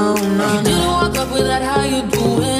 no, no. You didn't walk up with that, how you doing?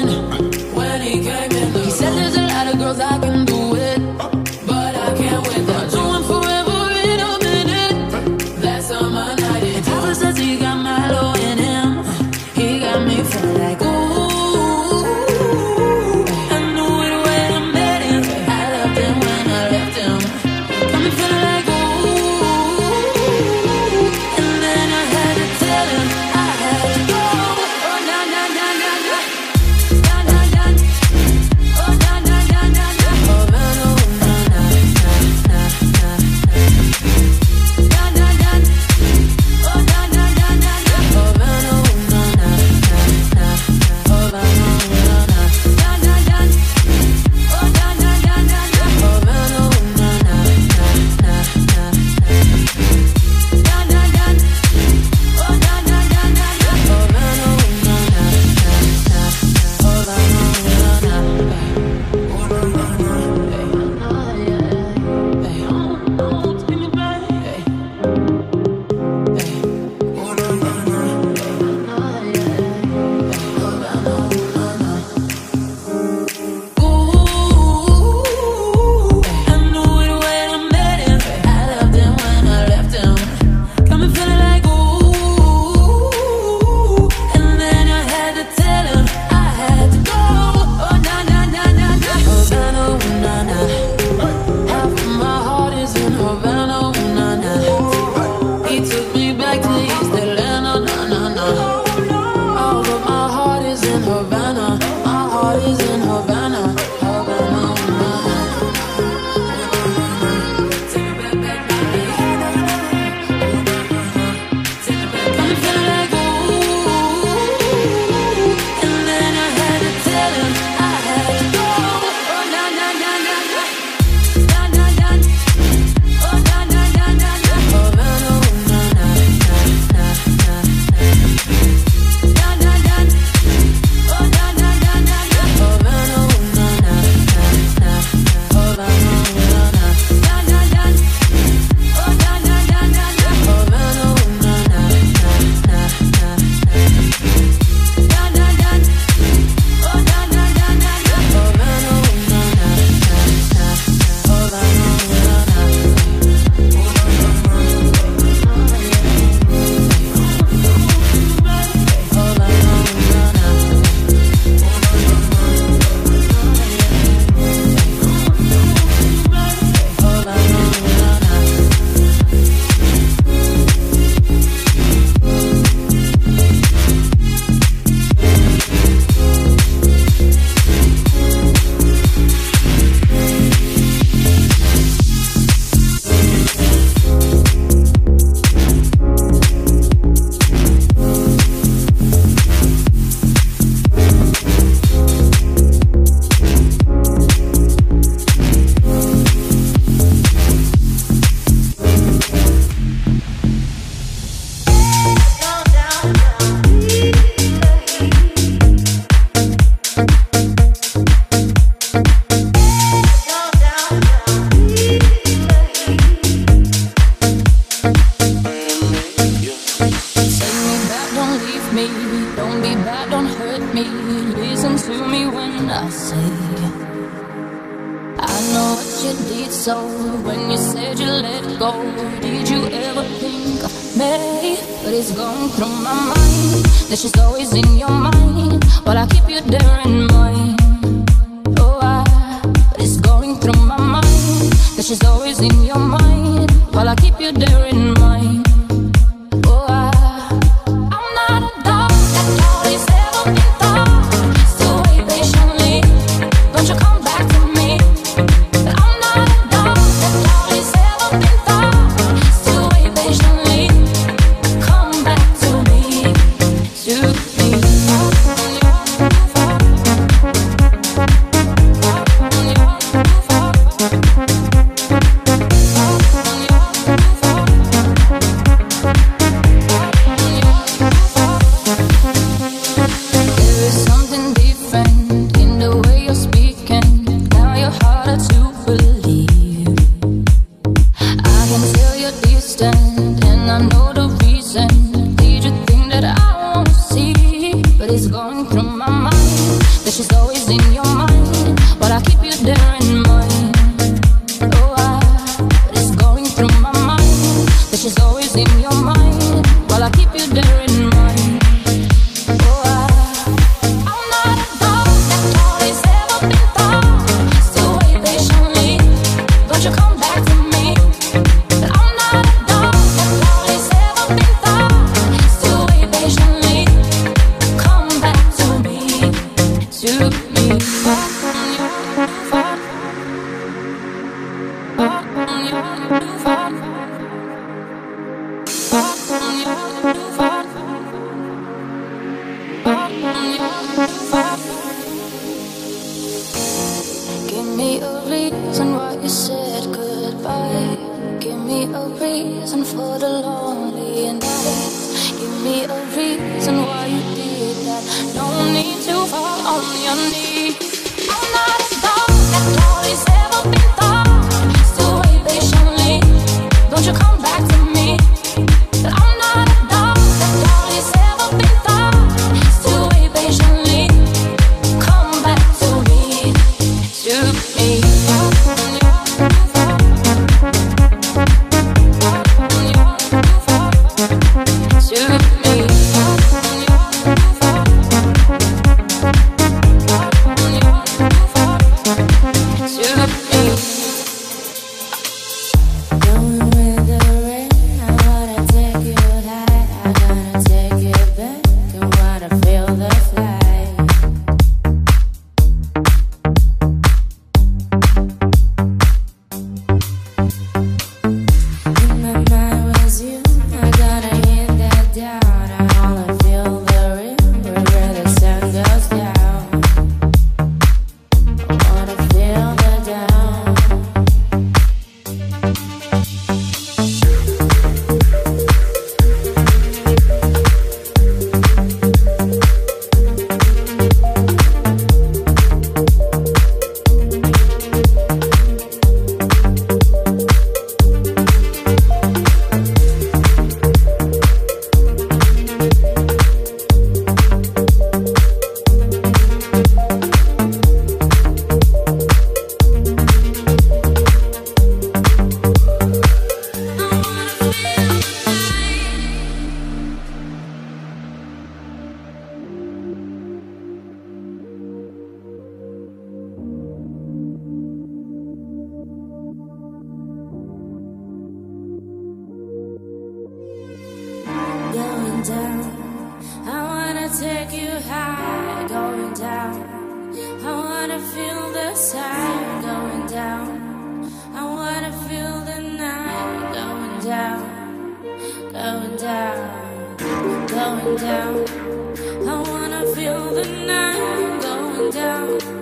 your speed wanna feel the sun going down. I wanna feel the night going down, going down, going down. I wanna feel the night going down.